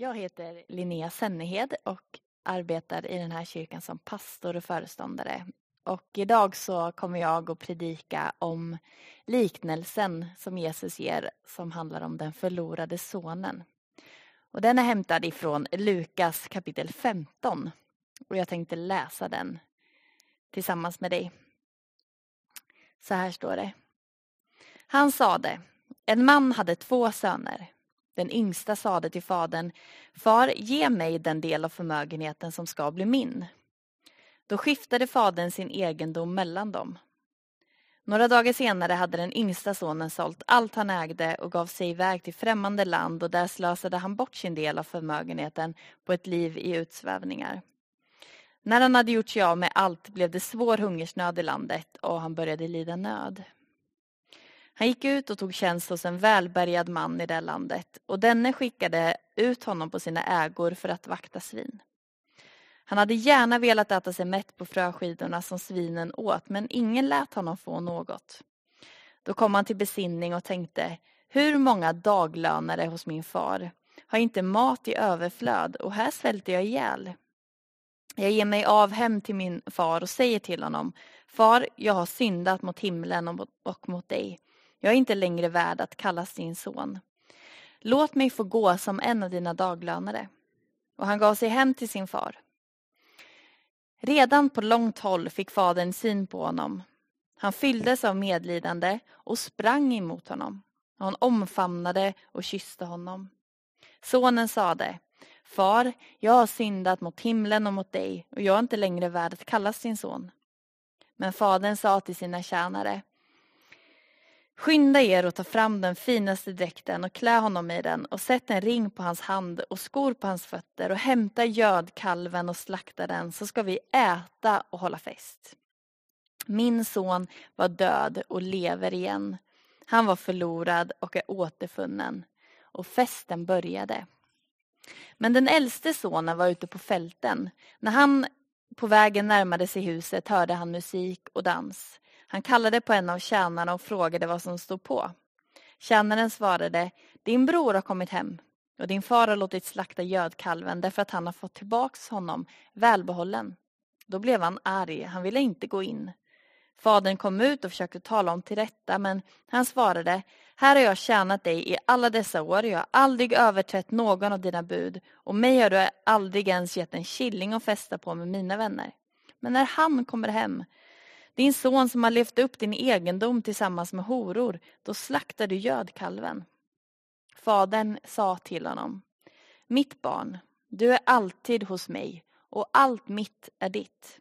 Jag heter Linnea Sennehed och arbetar i den här kyrkan som pastor och föreståndare. Och idag så kommer jag att predika om liknelsen som Jesus ger som handlar om den förlorade sonen. Och den är hämtad ifrån Lukas kapitel 15 och jag tänkte läsa den tillsammans med dig. Så här står det. Han sade, en man hade två söner. Den yngsta sade till fadern, Far, ge mig den del av förmögenheten som ska bli min. Då skiftade fadern sin egendom mellan dem. Några dagar senare hade den yngsta sonen sålt allt han ägde och gav sig iväg till främmande land och där slösade han bort sin del av förmögenheten på ett liv i utsvävningar. När han hade gjort sig av med allt blev det svår hungersnöd i landet och han började lida nöd. Han gick ut och tog tjänst hos en välbärgad man i det landet och denne skickade ut honom på sina ägor för att vakta svin. Han hade gärna velat äta sig mätt på fröskidorna som svinen åt men ingen lät honom få något. Då kom han till besinning och tänkte hur många daglönare hos min far har inte mat i överflöd och här svälter jag ihjäl. Jag ger mig av hem till min far och säger till honom Far, jag har syndat mot himlen och mot dig. Jag är inte längre värd att kallas din son. Låt mig få gå som en av dina daglönare. Och han gav sig hem till sin far. Redan på långt håll fick fadern syn på honom. Han fylldes av medlidande och sprang emot honom. Han omfamnade och kysste honom. Sonen sade, Far, jag har syndat mot himlen och mot dig och jag är inte längre värd att kallas din son. Men fadern sa till sina tjänare, Skynda er och ta fram den finaste dräkten och klä honom i den och sätt en ring på hans hand och skor på hans fötter och hämta gödkalven och slakta den så ska vi äta och hålla fest. Min son var död och lever igen. Han var förlorad och är återfunnen. Och festen började. Men den äldste sonen var ute på fälten. När han på vägen närmade sig huset hörde han musik och dans. Han kallade på en av tjänarna och frågade vad som stod på. Tjänaren svarade, din bror har kommit hem och din far har låtit slakta gödkalven därför att han har fått tillbaks honom välbehållen. Då blev han arg, han ville inte gå in. Fadern kom ut och försökte tala om till rätta men han svarade, här har jag tjänat dig i alla dessa år, jag har aldrig överträtt någon av dina bud och mig har du aldrig ens gett en killing att festa på med mina vänner. Men när han kommer hem din son som har levt upp din egendom tillsammans med horor, då slaktar du gödkalven. Fadern sa till honom, mitt barn, du är alltid hos mig och allt mitt är ditt.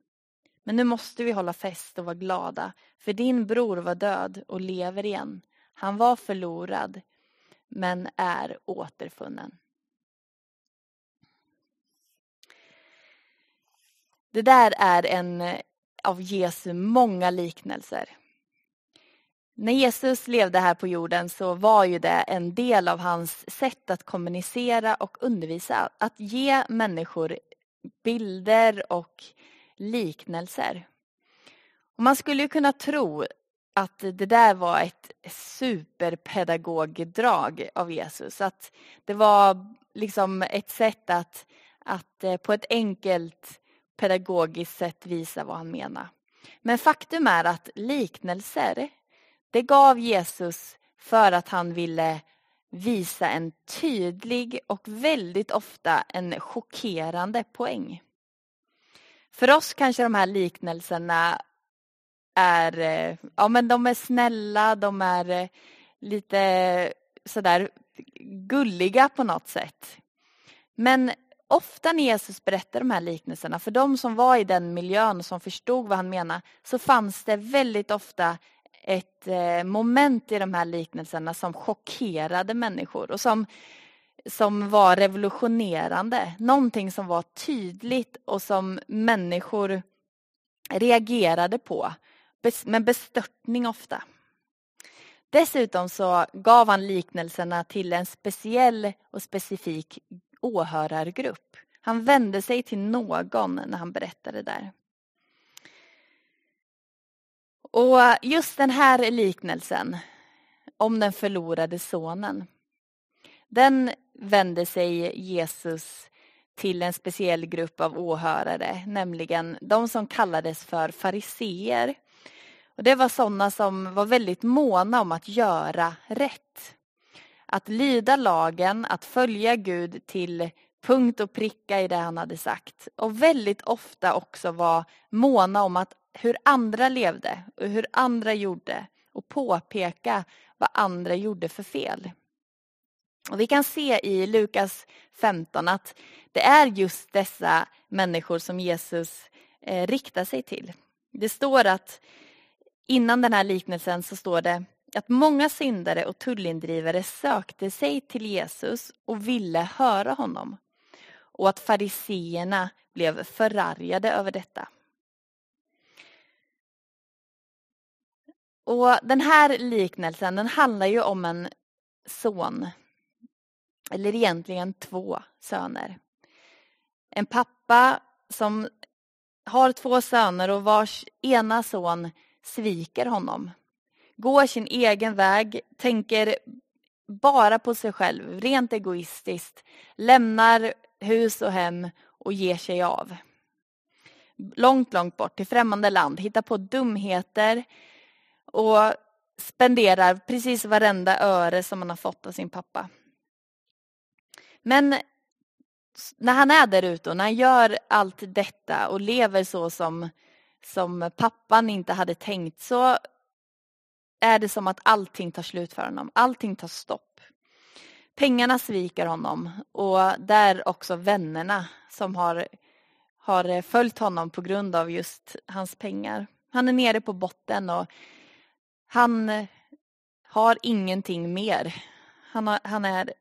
Men nu måste vi hålla fest och vara glada, för din bror var död och lever igen. Han var förlorad, men är återfunnen. Det där är en av Jesu många liknelser. När Jesus levde här på jorden så var ju det en del av hans sätt att kommunicera och undervisa. Att ge människor bilder och liknelser. Och man skulle ju kunna tro att det där var ett superpedagogdrag av Jesus. Att det var liksom ett sätt att, att eh, på ett enkelt pedagogiskt sätt visa vad han menar. Men faktum är att liknelser, det gav Jesus för att han ville visa en tydlig och väldigt ofta en chockerande poäng. För oss kanske de här liknelserna är, ja men de är snälla, de är eh, lite sådär gulliga på något sätt. Men ofta när Jesus berättar de här liknelserna, för de som var i den miljön och som förstod vad han menade, så fanns det väldigt ofta ett eh, moment i de här liknelserna som chockerade människor och som, som var revolutionerande. Någonting som var tydligt och som människor reagerade på, med bestörtning ofta. Dessutom så gav han liknelserna till en speciell och specifik åhörargrupp. Han vände sig till någon när han berättade där. Och just den här liknelsen om den förlorade sonen. den vände sig Jesus till en speciell grupp av åhörare, nämligen de som kallades för fariseer. Och det var sådana som var väldigt måna om att göra rätt. Att lyda lagen, att följa Gud till punkt och pricka i det han hade sagt. Och väldigt ofta också var måna om att hur andra levde och hur andra gjorde och påpeka vad andra gjorde för fel. Och vi kan se i Lukas 15 att det är just dessa människor som Jesus eh, riktar sig till. Det står att innan den här liknelsen så står det att många syndare och tullindrivare sökte sig till Jesus och ville höra honom och att fariseerna blev förargade över detta. Och Den här liknelsen den handlar ju om en son, eller egentligen två söner. En pappa som har två söner och vars ena son sviker honom. Går sin egen väg, tänker bara på sig själv, rent egoistiskt, lämnar hus och hem och ger sig av. Långt, långt bort till främmande land, hittar på dumheter och spenderar precis varenda öre som han har fått av sin pappa. Men när han är där ute och när han gör allt detta och lever så som, som pappan inte hade tänkt så är det som att allting tar slut för honom. Allting tar stopp. Pengarna sviker honom och där också vännerna som har, har följt honom på grund av just hans pengar. Han är nere på botten och han har ingenting mer. Han, har, han är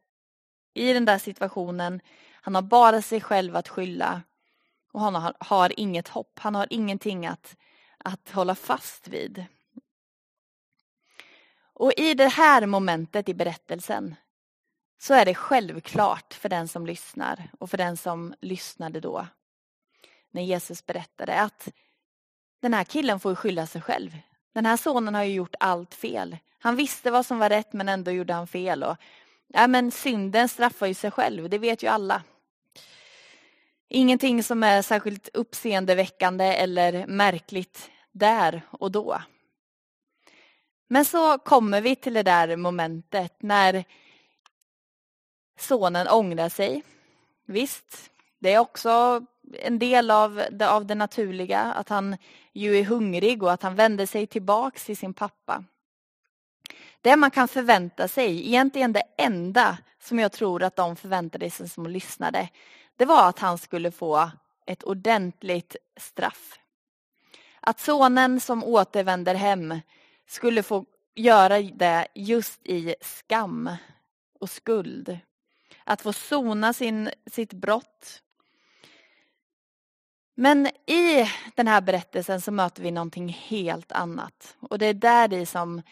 i den där situationen. Han har bara sig själv att skylla och han har, har inget hopp. Han har ingenting att, att hålla fast vid. Och i det här momentet i berättelsen så är det självklart för den som lyssnar och för den som lyssnade då när Jesus berättade att den här killen får skylla sig själv. Den här sonen har ju gjort allt fel. Han visste vad som var rätt men ändå gjorde han fel. Och, ja, men synden straffar ju sig själv, det vet ju alla. Ingenting som är särskilt uppseendeväckande eller märkligt där och då. Men så kommer vi till det där momentet när sonen ångrar sig. Visst, det är också en del av det, av det naturliga, att han ju är hungrig och att han vänder sig tillbaks till sin pappa. Det man kan förvänta sig, egentligen det enda som jag tror att de förväntade sig som lyssnade, det var att han skulle få ett ordentligt straff. Att sonen som återvänder hem skulle få göra det just i skam och skuld. Att få sona sin, sitt brott. Men i den här berättelsen så möter vi någonting helt annat. Och det är där i som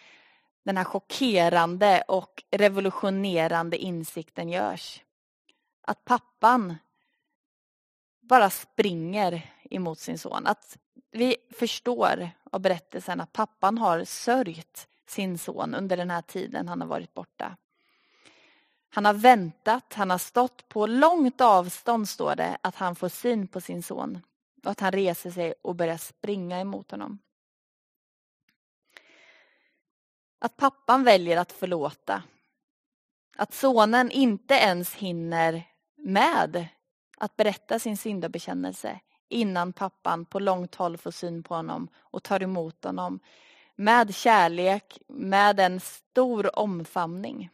den här chockerande och revolutionerande insikten görs. Att pappan bara springer emot sin son. Att vi förstår av berättelsen att pappan har sörjt sin son under den här tiden han har varit borta. Han har väntat, han har stått på långt avstånd står det att han får syn på sin son och att han reser sig och börjar springa emot honom. Att pappan väljer att förlåta. Att sonen inte ens hinner med att berätta sin syndabekännelse innan pappan på långt håll får syn på honom och tar emot honom med kärlek, med en stor omfamning.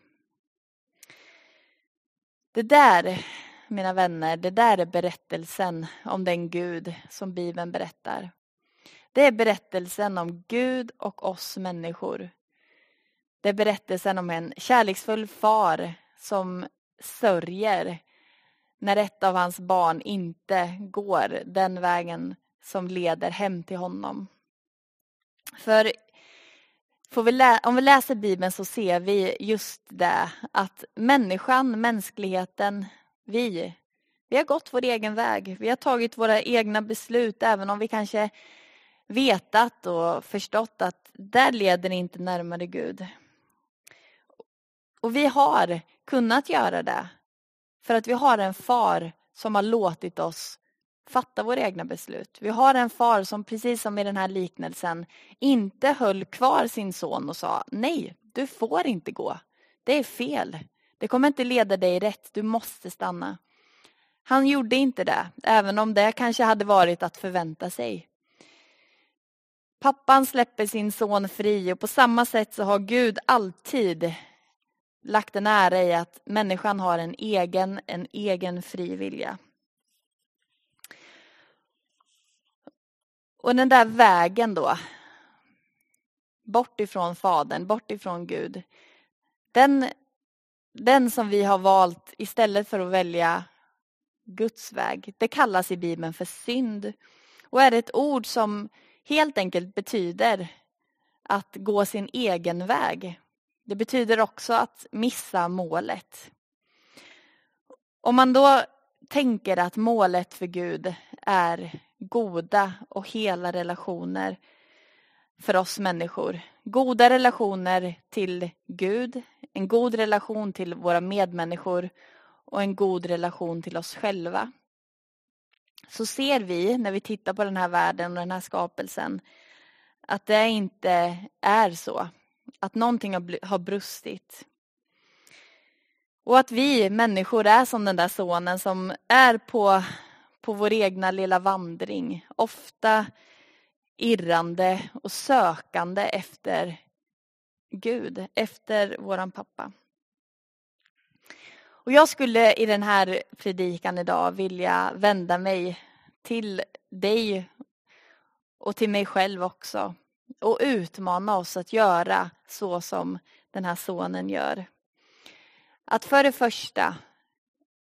Det där, mina vänner, det där är berättelsen om den Gud som Bibeln berättar. Det är berättelsen om Gud och oss människor. Det är berättelsen om en kärleksfull far som sörjer när ett av hans barn inte går den vägen som leder hem till honom. För vi om vi läser Bibeln så ser vi just det att människan, mänskligheten, vi, vi har gått vår egen väg. Vi har tagit våra egna beslut även om vi kanske vetat och förstått att där leder inte närmare Gud. Och vi har kunnat göra det. För att vi har en far som har låtit oss fatta våra egna beslut. Vi har en far som precis som i den här liknelsen inte höll kvar sin son och sa nej, du får inte gå. Det är fel. Det kommer inte leda dig rätt. Du måste stanna. Han gjorde inte det, även om det kanske hade varit att förvänta sig. Pappan släpper sin son fri och på samma sätt så har Gud alltid lagt en ära i att människan har en egen, en egen fri vilja. Och den där vägen då, bort ifrån Fadern, bort ifrån Gud, den, den som vi har valt istället för att välja Guds väg, det kallas i Bibeln för synd och är ett ord som helt enkelt betyder att gå sin egen väg. Det betyder också att missa målet. Om man då tänker att målet för Gud är goda och hela relationer för oss människor. Goda relationer till Gud, en god relation till våra medmänniskor och en god relation till oss själva. Så ser vi när vi tittar på den här världen och den här skapelsen att det inte är så. Att någonting har brustit. Och att vi människor är som den där sonen som är på på vår egna lilla vandring, ofta irrande och sökande efter Gud, efter våran pappa. Och jag skulle i den här predikan idag vilja vända mig till dig och till mig själv också och utmana oss att göra så som den här sonen gör. Att för det första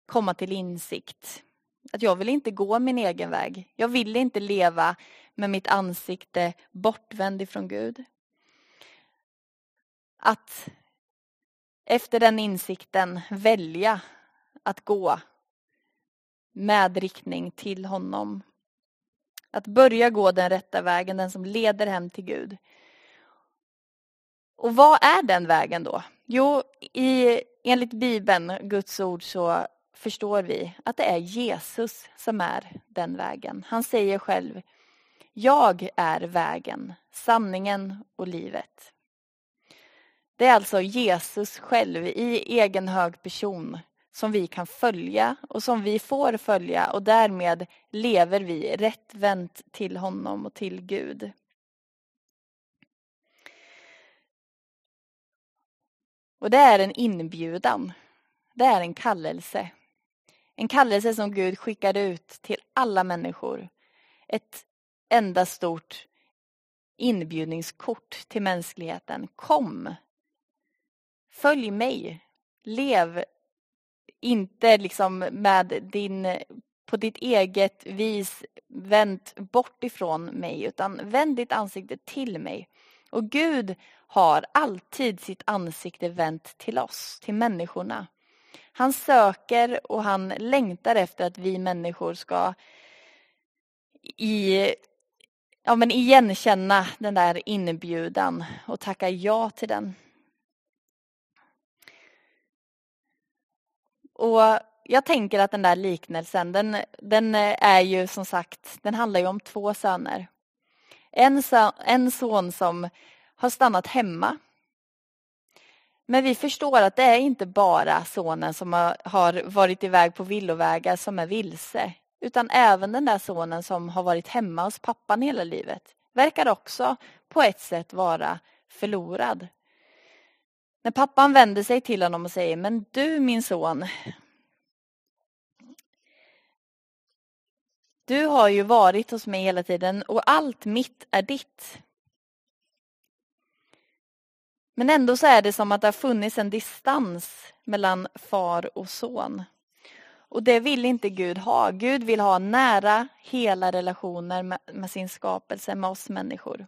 komma till insikt att jag vill inte gå min egen väg. Jag vill inte leva med mitt ansikte bortvänd ifrån Gud. Att efter den insikten välja att gå med riktning till honom. Att börja gå den rätta vägen, den som leder hem till Gud. Och vad är den vägen då? Jo, i, enligt Bibeln, Guds ord, så förstår vi att det är Jesus som är den vägen. Han säger själv Jag är vägen, sanningen och livet. Det är alltså Jesus själv i egen hög person som vi kan följa och som vi får följa och därmed lever vi rättvänt till honom och till Gud. Och det är en inbjudan. Det är en kallelse. En kallelse som Gud skickar ut till alla människor. Ett enda stort inbjudningskort till mänskligheten. Kom! Följ mig. Lev inte liksom med din, på ditt eget vis vänt bort ifrån mig utan vänd ditt ansikte till mig. Och Gud har alltid sitt ansikte vänt till oss, till människorna. Han söker och han längtar efter att vi människor ska i, ja, men igenkänna den där inbjudan och tacka ja till den. Och jag tänker att den där liknelsen, den, den är ju som sagt, den handlar ju om två söner. En, en son som har stannat hemma men vi förstår att det är inte bara sonen som har varit iväg på villovägar som är vilse. Utan även den där sonen som har varit hemma hos pappan hela livet verkar också på ett sätt vara förlorad. När pappan vänder sig till honom och säger Men du min son Du har ju varit hos mig hela tiden och allt mitt är ditt. Men ändå så är det som att det har funnits en distans mellan far och son. Och det vill inte Gud ha. Gud vill ha nära, hela relationer med, med sin skapelse, med oss människor.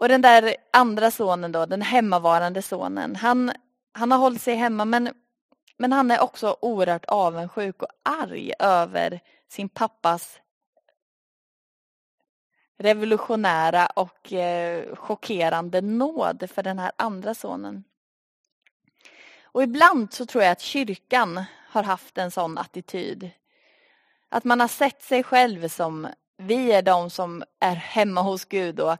Och den där andra sonen då, den hemmavarande sonen, han, han har hållit sig hemma men, men han är också oerhört avundsjuk och arg över sin pappas revolutionära och eh, chockerande nåd för den här andra sonen. Och ibland så tror jag att kyrkan har haft en sån attityd. Att man har sett sig själv som vi är de som är hemma hos Gud och,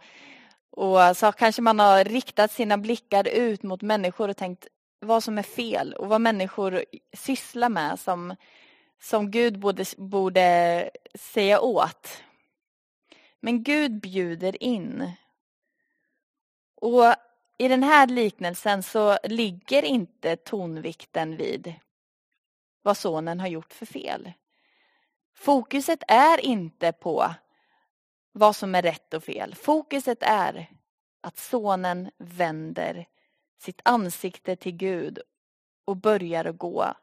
och eh, så kanske man har riktat sina blickar ut mot människor och tänkt vad som är fel och vad människor sysslar med som, som Gud borde, borde säga åt. Men Gud bjuder in. Och i den här liknelsen så ligger inte tonvikten vid vad sonen har gjort för fel. Fokuset är inte på vad som är rätt och fel. Fokuset är att sonen vänder sitt ansikte till Gud och börjar att gå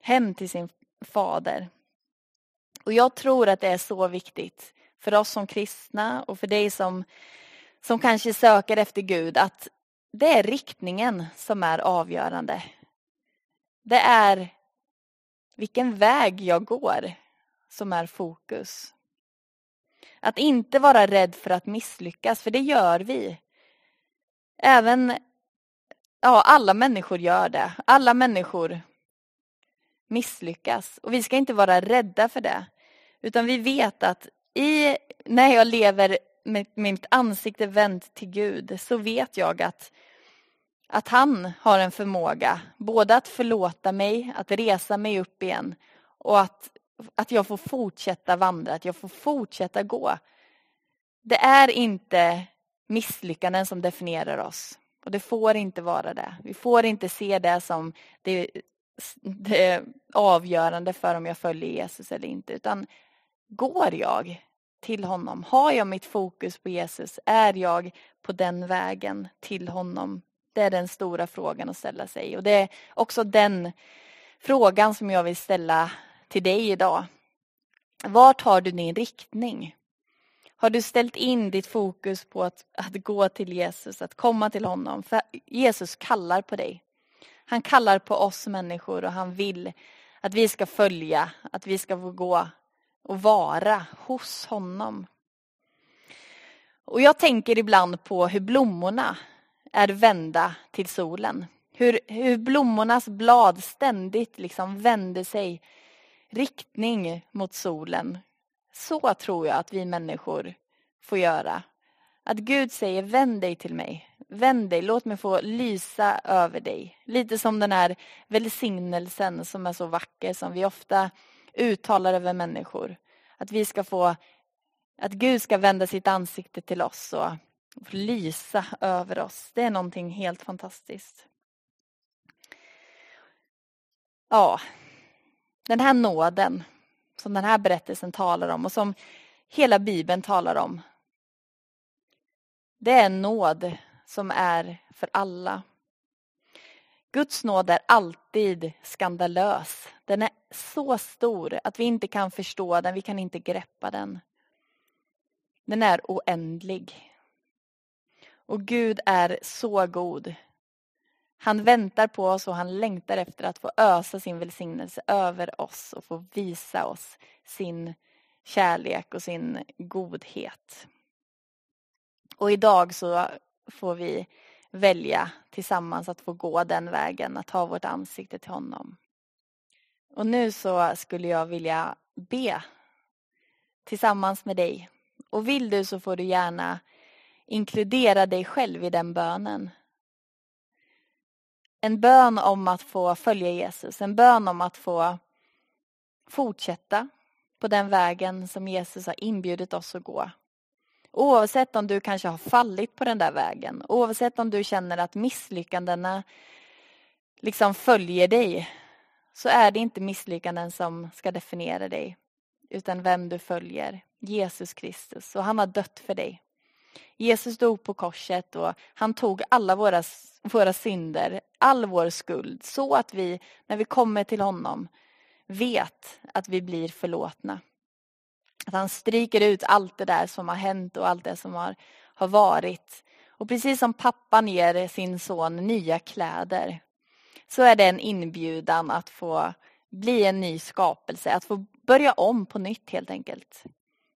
hem till sin fader. Och jag tror att det är så viktigt för oss som kristna och för dig som, som kanske söker efter Gud att det är riktningen som är avgörande. Det är vilken väg jag går som är fokus. Att inte vara rädd för att misslyckas, för det gör vi. Även, ja, alla människor gör det. Alla människor misslyckas och vi ska inte vara rädda för det. Utan vi vet att i, när jag lever med mitt ansikte vänt till Gud så vet jag att, att han har en förmåga både att förlåta mig, att resa mig upp igen och att, att jag får fortsätta vandra, att jag får fortsätta gå. Det är inte misslyckanden som definierar oss. Och det får inte vara det. Vi får inte se det som det, det avgörande för om jag följer Jesus eller inte. Utan går jag till honom? Har jag mitt fokus på Jesus? Är jag på den vägen till honom? Det är den stora frågan att ställa sig. Och det är också den frågan som jag vill ställa till dig idag. Vart har du din riktning? Har du ställt in ditt fokus på att, att gå till Jesus, att komma till honom? För Jesus kallar på dig. Han kallar på oss människor och han vill att vi ska följa, att vi ska få gå och vara hos honom. Och jag tänker ibland på hur blommorna är vända till solen. Hur, hur blommornas blad ständigt liksom vänder sig riktning mot solen. Så tror jag att vi människor får göra. Att Gud säger vänd dig till mig. Vänd dig, låt mig få lysa över dig. Lite som den här välsignelsen som är så vacker som vi ofta uttalar över människor. Att vi ska få, att Gud ska vända sitt ansikte till oss och lysa över oss. Det är någonting helt fantastiskt. Ja, den här nåden som den här berättelsen talar om och som hela Bibeln talar om. Det är en nåd som är för alla. Guds nåd är alltid skandalös. Den är så stor att vi inte kan förstå den, vi kan inte greppa den. Den är oändlig. Och Gud är så god. Han väntar på oss och han längtar efter att få ösa sin välsignelse över oss och få visa oss sin kärlek och sin godhet. Och idag så får vi välja tillsammans att få gå den vägen, att ha vårt ansikte till honom. Och nu så skulle jag vilja be tillsammans med dig. Och vill du så får du gärna inkludera dig själv i den bönen. En bön om att få följa Jesus, en bön om att få fortsätta på den vägen som Jesus har inbjudit oss att gå. Oavsett om du kanske har fallit på den där vägen, oavsett om du känner att misslyckandena liksom följer dig, så är det inte misslyckanden som ska definiera dig, utan vem du följer, Jesus Kristus. Och han har dött för dig. Jesus dog på korset och han tog alla våra, våra synder, all vår skuld, så att vi, när vi kommer till honom, vet att vi blir förlåtna. Att han stryker ut allt det där som har hänt och allt det som har, har varit. Och precis som pappan ger sin son nya kläder så är det en inbjudan att få bli en ny skapelse, att få börja om på nytt helt enkelt.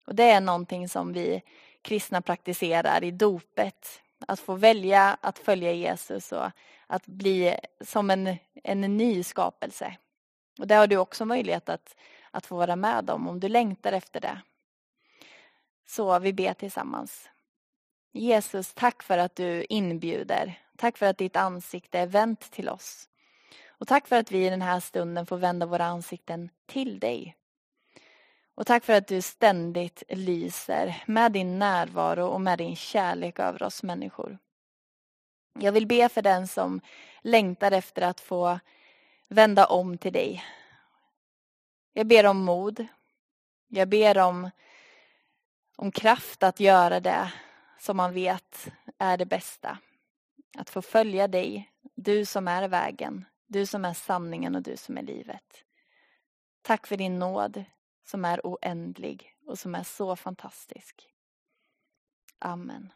Och det är någonting som vi kristna praktiserar i dopet. Att få välja att följa Jesus och att bli som en, en ny skapelse. Och det har du också möjlighet att, att få vara med om, om du längtar efter det. Så vi ber tillsammans. Jesus, tack för att du inbjuder. Tack för att ditt ansikte är vänt till oss. Och tack för att vi i den här stunden får vända våra ansikten till dig. Och tack för att du ständigt lyser med din närvaro och med din kärlek över oss människor. Jag vill be för den som längtar efter att få vända om till dig. Jag ber om mod. Jag ber om, om kraft att göra det som man vet är det bästa. Att få följa dig, du som är vägen, du som är sanningen och du som är livet. Tack för din nåd som är oändlig och som är så fantastisk. Amen.